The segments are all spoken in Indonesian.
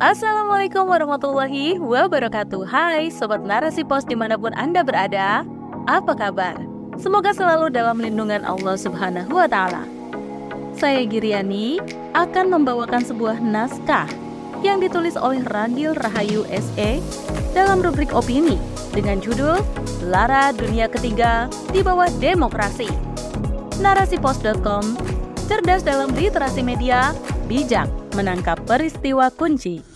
Assalamualaikum warahmatullahi wabarakatuh Hai Sobat Narasi Pos di mana pun Anda berada Apa kabar? Semoga selalu dalam lindungan Allah Subhanahu wa Ta'ala. Saya Giriani akan membawakan sebuah naskah yang ditulis oleh Ragil Rahayu SE dalam rubrik opini dengan judul Lara Dunia Ketiga di bawah Demokrasi. Narasipos.com cerdas dalam literasi media, bijak menangkap peristiwa kunci.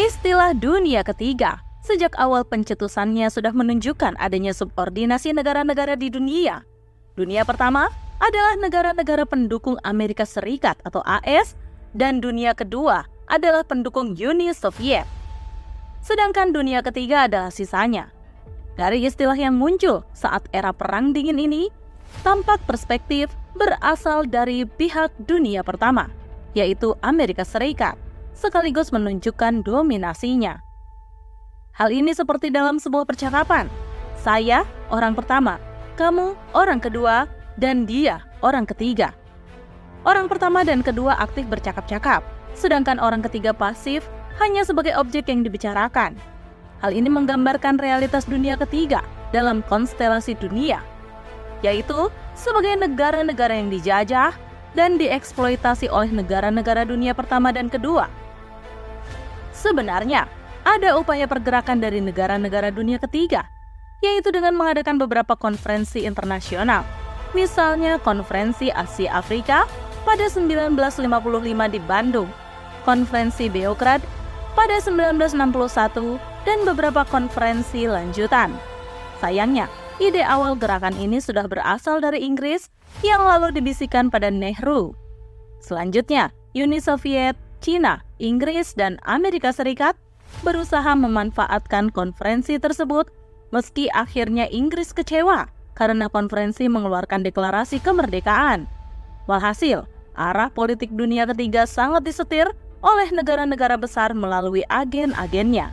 Istilah dunia ketiga sejak awal pencetusannya sudah menunjukkan adanya subordinasi negara-negara di dunia. Dunia pertama adalah negara-negara pendukung Amerika Serikat atau AS dan dunia kedua adalah pendukung Uni Soviet. Sedangkan dunia ketiga adalah sisanya. Dari istilah yang muncul saat era perang dingin ini, tampak perspektif berasal dari pihak dunia pertama, yaitu Amerika Serikat sekaligus menunjukkan dominasinya. Hal ini seperti dalam sebuah percakapan. Saya orang pertama, kamu orang kedua, dan dia orang ketiga. Orang pertama dan kedua aktif bercakap-cakap, sedangkan orang ketiga pasif hanya sebagai objek yang dibicarakan. Hal ini menggambarkan realitas dunia ketiga dalam konstelasi dunia, yaitu sebagai negara-negara yang dijajah dan dieksploitasi oleh negara-negara dunia pertama dan kedua Sebenarnya, ada upaya pergerakan dari negara-negara dunia ketiga, yaitu dengan mengadakan beberapa konferensi internasional. Misalnya konferensi Asia Afrika pada 1955 di Bandung, konferensi Beograd pada 1961, dan beberapa konferensi lanjutan. Sayangnya, ide awal gerakan ini sudah berasal dari Inggris yang lalu dibisikan pada Nehru. Selanjutnya, Uni Soviet, China, Inggris, dan Amerika Serikat berusaha memanfaatkan konferensi tersebut meski akhirnya Inggris kecewa karena konferensi mengeluarkan deklarasi kemerdekaan. Walhasil, arah politik dunia ketiga sangat disetir oleh negara-negara besar melalui agen-agennya.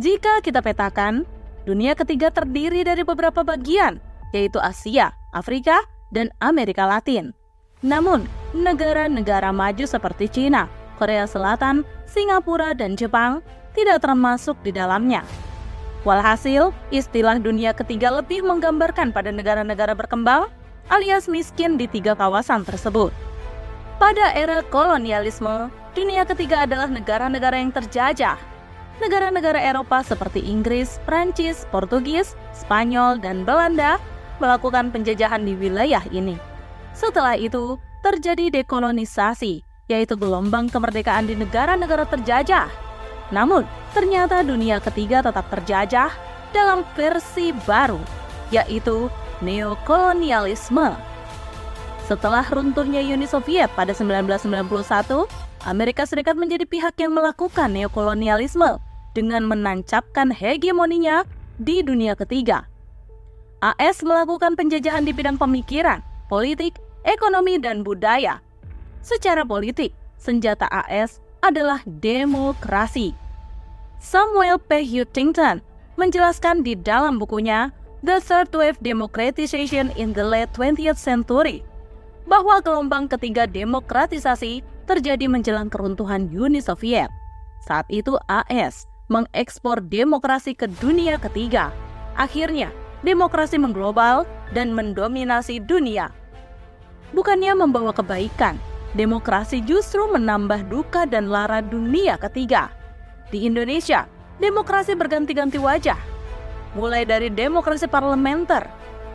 Jika kita petakan, dunia ketiga terdiri dari beberapa bagian, yaitu Asia, Afrika, dan Amerika Latin. Namun, negara-negara maju seperti China, Korea Selatan, Singapura, dan Jepang tidak termasuk di dalamnya. Walhasil, istilah dunia ketiga lebih menggambarkan pada negara-negara berkembang alias miskin di tiga kawasan tersebut. Pada era kolonialisme, dunia ketiga adalah negara-negara yang terjajah. Negara-negara Eropa seperti Inggris, Prancis, Portugis, Spanyol, dan Belanda melakukan penjajahan di wilayah ini. Setelah itu, terjadi dekolonisasi, yaitu gelombang kemerdekaan di negara-negara terjajah. Namun, ternyata dunia ketiga tetap terjajah dalam versi baru, yaitu neokolonialisme. Setelah runtuhnya Uni Soviet pada 1991, Amerika Serikat menjadi pihak yang melakukan neokolonialisme dengan menancapkan hegemoninya di dunia ketiga. AS melakukan penjajahan di bidang pemikiran, politik, ekonomi, dan budaya. Secara politik, senjata AS adalah demokrasi. Samuel P. Huntington menjelaskan di dalam bukunya The Third Wave Democratization in the Late 20th Century bahwa gelombang ketiga demokratisasi terjadi menjelang keruntuhan Uni Soviet. Saat itu AS mengekspor demokrasi ke dunia ketiga. Akhirnya, demokrasi mengglobal dan mendominasi dunia. Bukannya membawa kebaikan, demokrasi justru menambah duka dan lara dunia ketiga. Di Indonesia, demokrasi berganti-ganti wajah. Mulai dari demokrasi parlementer,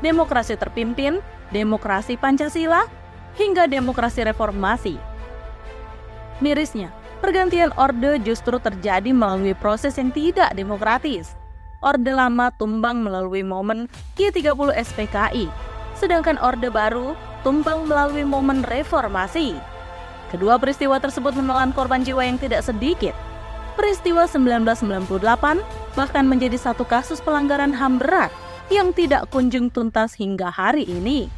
demokrasi terpimpin, demokrasi Pancasila, hingga demokrasi reformasi. Mirisnya, pergantian orde justru terjadi melalui proses yang tidak demokratis Orde Lama tumbang melalui momen G30 SPKI, sedangkan Orde Baru tumbang melalui momen reformasi. Kedua peristiwa tersebut menelan korban jiwa yang tidak sedikit. Peristiwa 1998 bahkan menjadi satu kasus pelanggaran HAM berat yang tidak kunjung tuntas hingga hari ini.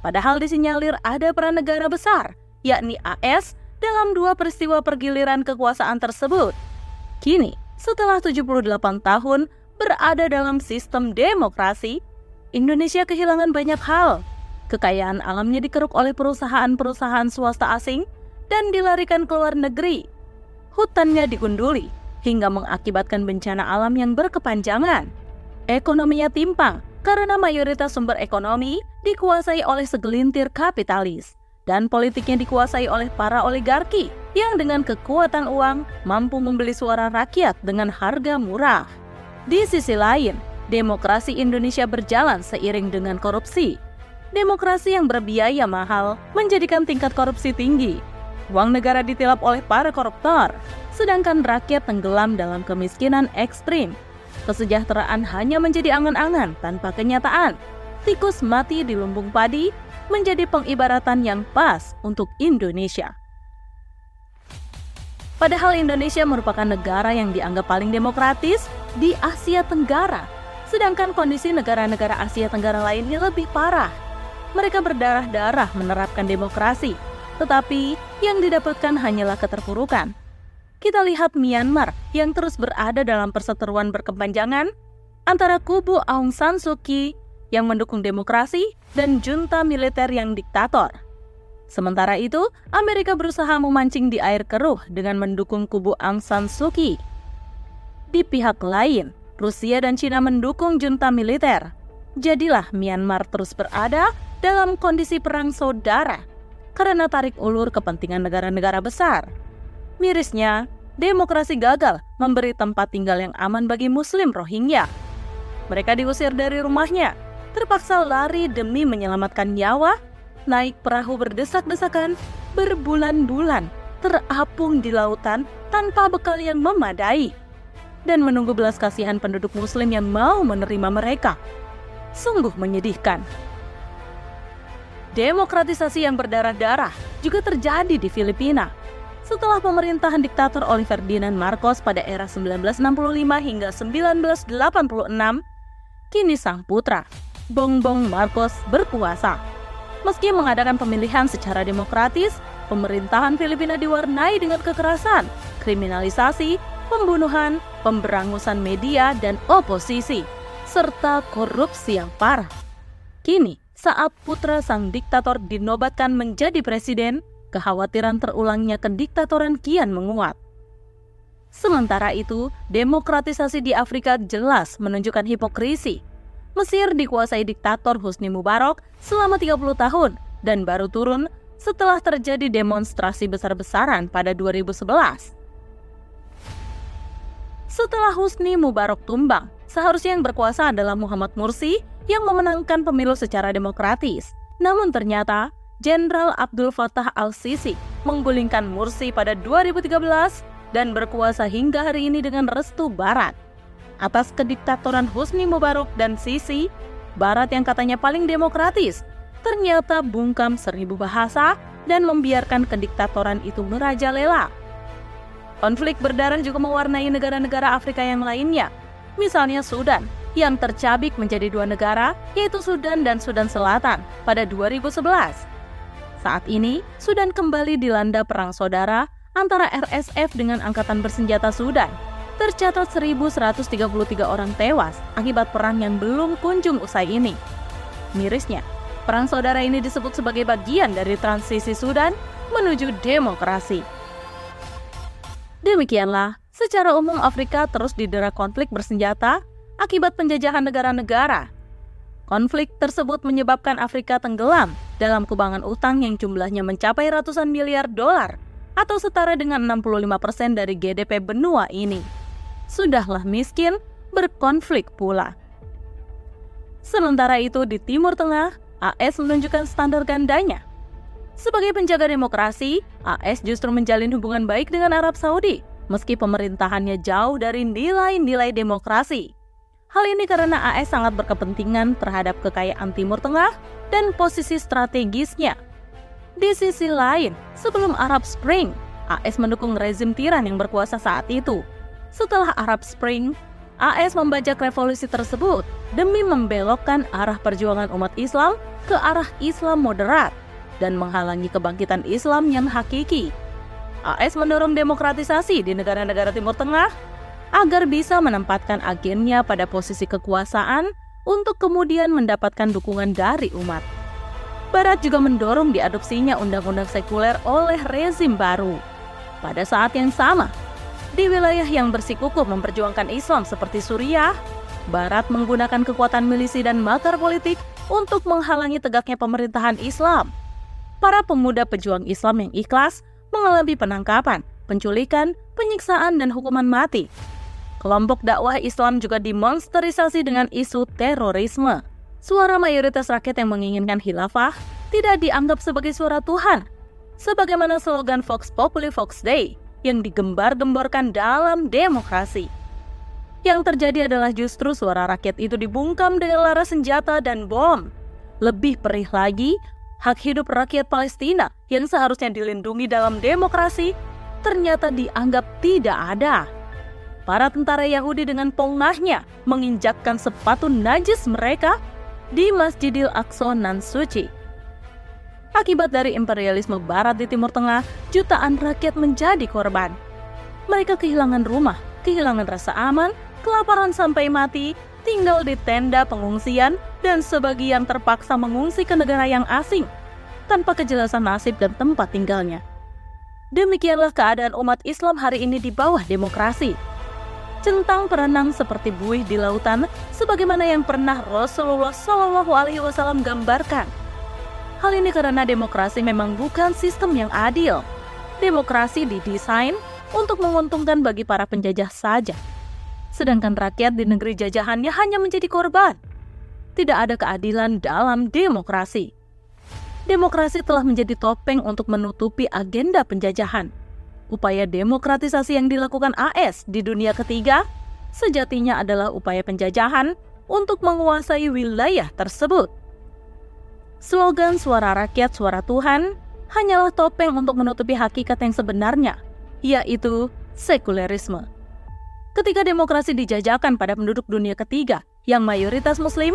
Padahal disinyalir ada peran negara besar, yakni AS, dalam dua peristiwa pergiliran kekuasaan tersebut. Kini, setelah 78 tahun, berada dalam sistem demokrasi, Indonesia kehilangan banyak hal. Kekayaan alamnya dikeruk oleh perusahaan-perusahaan swasta asing dan dilarikan ke luar negeri. Hutannya digunduli hingga mengakibatkan bencana alam yang berkepanjangan. Ekonominya timpang karena mayoritas sumber ekonomi dikuasai oleh segelintir kapitalis dan politiknya dikuasai oleh para oligarki yang dengan kekuatan uang mampu membeli suara rakyat dengan harga murah. Di sisi lain, demokrasi Indonesia berjalan seiring dengan korupsi. Demokrasi yang berbiaya mahal menjadikan tingkat korupsi tinggi. Uang negara ditilap oleh para koruptor, sedangkan rakyat tenggelam dalam kemiskinan ekstrim. Kesejahteraan hanya menjadi angan-angan tanpa kenyataan. Tikus mati di lumbung padi menjadi pengibaratan yang pas untuk Indonesia. Padahal Indonesia merupakan negara yang dianggap paling demokratis di Asia Tenggara, sedangkan kondisi negara-negara Asia Tenggara lainnya lebih parah. Mereka berdarah-darah menerapkan demokrasi, tetapi yang didapatkan hanyalah keterpurukan. Kita lihat Myanmar yang terus berada dalam perseteruan berkepanjangan antara kubu Aung San Suu Kyi yang mendukung demokrasi dan junta militer yang diktator. Sementara itu, Amerika berusaha memancing di air keruh dengan mendukung kubu Aung San Suu Kyi. Di pihak lain, Rusia dan Cina mendukung junta militer. Jadilah Myanmar terus berada dalam kondisi perang saudara karena tarik ulur kepentingan negara-negara besar. Mirisnya, demokrasi gagal memberi tempat tinggal yang aman bagi Muslim Rohingya. Mereka diusir dari rumahnya, terpaksa lari demi menyelamatkan nyawa naik perahu berdesak-desakan berbulan-bulan terapung di lautan tanpa bekal yang memadai dan menunggu belas kasihan penduduk muslim yang mau menerima mereka. Sungguh menyedihkan. Demokratisasi yang berdarah-darah juga terjadi di Filipina. Setelah pemerintahan diktator Oliver Ferdinand Marcos pada era 1965 hingga 1986, kini sang putra, Bongbong Marcos berkuasa Meski mengadakan pemilihan secara demokratis, pemerintahan Filipina diwarnai dengan kekerasan, kriminalisasi, pembunuhan, pemberangusan media dan oposisi, serta korupsi yang parah. Kini, saat putra sang diktator dinobatkan menjadi presiden, kekhawatiran terulangnya kediktatoran kian menguat. Sementara itu, demokratisasi di Afrika jelas menunjukkan hipokrisi Mesir dikuasai diktator Husni Mubarak selama 30 tahun dan baru turun setelah terjadi demonstrasi besar-besaran pada 2011. Setelah Husni Mubarak tumbang, seharusnya yang berkuasa adalah Muhammad Mursi yang memenangkan pemilu secara demokratis. Namun ternyata, Jenderal Abdul Fattah al-Sisi menggulingkan Mursi pada 2013 dan berkuasa hingga hari ini dengan restu Barat atas kediktatoran Husni Mubarak dan Sisi, Barat yang katanya paling demokratis, ternyata bungkam seribu bahasa dan membiarkan kediktatoran itu merajalela. Konflik berdarah juga mewarnai negara-negara Afrika yang lainnya, misalnya Sudan, yang tercabik menjadi dua negara, yaitu Sudan dan Sudan Selatan pada 2011. Saat ini, Sudan kembali dilanda perang saudara antara RSF dengan Angkatan Bersenjata Sudan tercatat 1.133 orang tewas akibat perang yang belum kunjung usai ini. Mirisnya, perang saudara ini disebut sebagai bagian dari transisi Sudan menuju demokrasi. Demikianlah, secara umum Afrika terus didera konflik bersenjata akibat penjajahan negara-negara. Konflik tersebut menyebabkan Afrika tenggelam dalam kubangan utang yang jumlahnya mencapai ratusan miliar dolar atau setara dengan 65% dari GDP benua ini sudahlah miskin, berkonflik pula. Sementara itu di Timur Tengah, AS menunjukkan standar gandanya. Sebagai penjaga demokrasi, AS justru menjalin hubungan baik dengan Arab Saudi, meski pemerintahannya jauh dari nilai-nilai demokrasi. Hal ini karena AS sangat berkepentingan terhadap kekayaan Timur Tengah dan posisi strategisnya. Di sisi lain, sebelum Arab Spring, AS mendukung rezim tiran yang berkuasa saat itu, setelah Arab Spring, AS membajak revolusi tersebut demi membelokkan arah perjuangan umat Islam ke arah Islam moderat dan menghalangi kebangkitan Islam yang hakiki. AS mendorong demokratisasi di negara-negara Timur Tengah agar bisa menempatkan agennya pada posisi kekuasaan untuk kemudian mendapatkan dukungan dari umat. Barat juga mendorong diadopsinya undang-undang sekuler oleh rezim baru. Pada saat yang sama, di wilayah yang bersikukuh memperjuangkan Islam seperti Suriah, Barat menggunakan kekuatan milisi dan makar politik untuk menghalangi tegaknya pemerintahan Islam. Para pemuda pejuang Islam yang ikhlas mengalami penangkapan, penculikan, penyiksaan, dan hukuman mati. Kelompok dakwah Islam juga dimonsterisasi dengan isu terorisme. Suara mayoritas rakyat yang menginginkan khilafah tidak dianggap sebagai suara Tuhan. Sebagaimana slogan Vox Populi Vox Day yang digembar-gemborkan dalam demokrasi. Yang terjadi adalah justru suara rakyat itu dibungkam dengan laras senjata dan bom. Lebih perih lagi, hak hidup rakyat Palestina yang seharusnya dilindungi dalam demokrasi ternyata dianggap tidak ada. Para tentara Yahudi dengan pongahnya menginjakkan sepatu najis mereka di Masjidil Aqsa nan suci. Akibat dari imperialisme barat di Timur Tengah, jutaan rakyat menjadi korban. Mereka kehilangan rumah, kehilangan rasa aman, kelaparan sampai mati, tinggal di tenda pengungsian, dan sebagian terpaksa mengungsi ke negara yang asing tanpa kejelasan nasib dan tempat tinggalnya. Demikianlah keadaan umat Islam hari ini di bawah demokrasi centang perenang seperti buih di lautan sebagaimana yang pernah Rasulullah Shallallahu alaihi wasallam gambarkan. Hal ini karena demokrasi memang bukan sistem yang adil. Demokrasi didesain untuk menguntungkan bagi para penjajah saja. Sedangkan rakyat di negeri jajahannya hanya menjadi korban. Tidak ada keadilan dalam demokrasi. Demokrasi telah menjadi topeng untuk menutupi agenda penjajahan upaya demokratisasi yang dilakukan AS di dunia ketiga sejatinya adalah upaya penjajahan untuk menguasai wilayah tersebut. Slogan suara rakyat, suara Tuhan hanyalah topeng untuk menutupi hakikat yang sebenarnya, yaitu sekulerisme. Ketika demokrasi dijajakan pada penduduk dunia ketiga yang mayoritas muslim,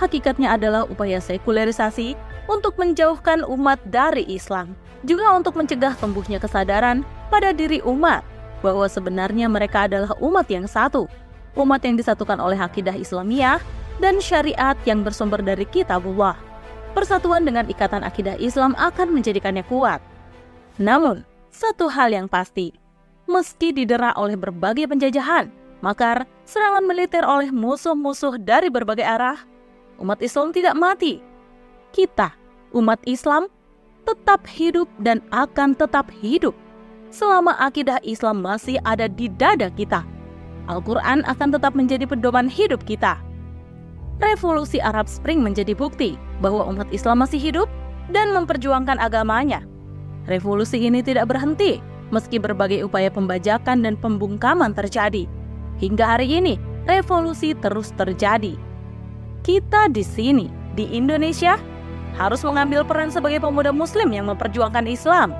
hakikatnya adalah upaya sekularisasi untuk menjauhkan umat dari Islam, juga untuk mencegah tumbuhnya kesadaran pada diri umat bahwa sebenarnya mereka adalah umat yang satu, umat yang disatukan oleh akidah Islamiyah dan syariat yang bersumber dari kitabullah. Persatuan dengan ikatan akidah Islam akan menjadikannya kuat. Namun, satu hal yang pasti, meski didera oleh berbagai penjajahan, makar, serangan militer oleh musuh-musuh dari berbagai arah, umat Islam tidak mati. Kita, umat Islam, tetap hidup dan akan tetap hidup selama akidah Islam masih ada di dada kita. Al-Quran akan tetap menjadi pedoman hidup kita. Revolusi Arab Spring menjadi bukti bahwa umat Islam masih hidup dan memperjuangkan agamanya. Revolusi ini tidak berhenti meski berbagai upaya pembajakan dan pembungkaman terjadi. Hingga hari ini, revolusi terus terjadi. Kita di sini, di Indonesia, harus mengambil peran sebagai pemuda muslim yang memperjuangkan Islam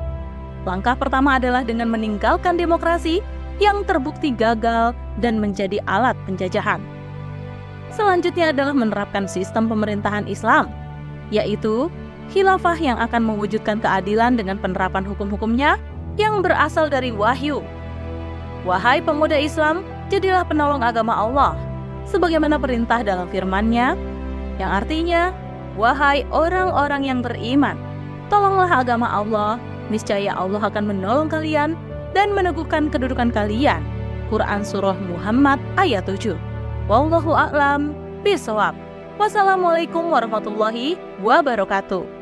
Langkah pertama adalah dengan meninggalkan demokrasi yang terbukti gagal dan menjadi alat penjajahan. Selanjutnya adalah menerapkan sistem pemerintahan Islam, yaitu khilafah yang akan mewujudkan keadilan dengan penerapan hukum-hukumnya yang berasal dari wahyu. Wahai pemuda Islam, jadilah penolong agama Allah, sebagaimana perintah dalam firman-Nya, yang artinya, Wahai orang-orang yang beriman, tolonglah agama Allah niscaya Allah akan menolong kalian dan meneguhkan kedudukan kalian. Quran Surah Muhammad ayat 7 Wallahu a'lam bisawab. Wassalamualaikum warahmatullahi wabarakatuh.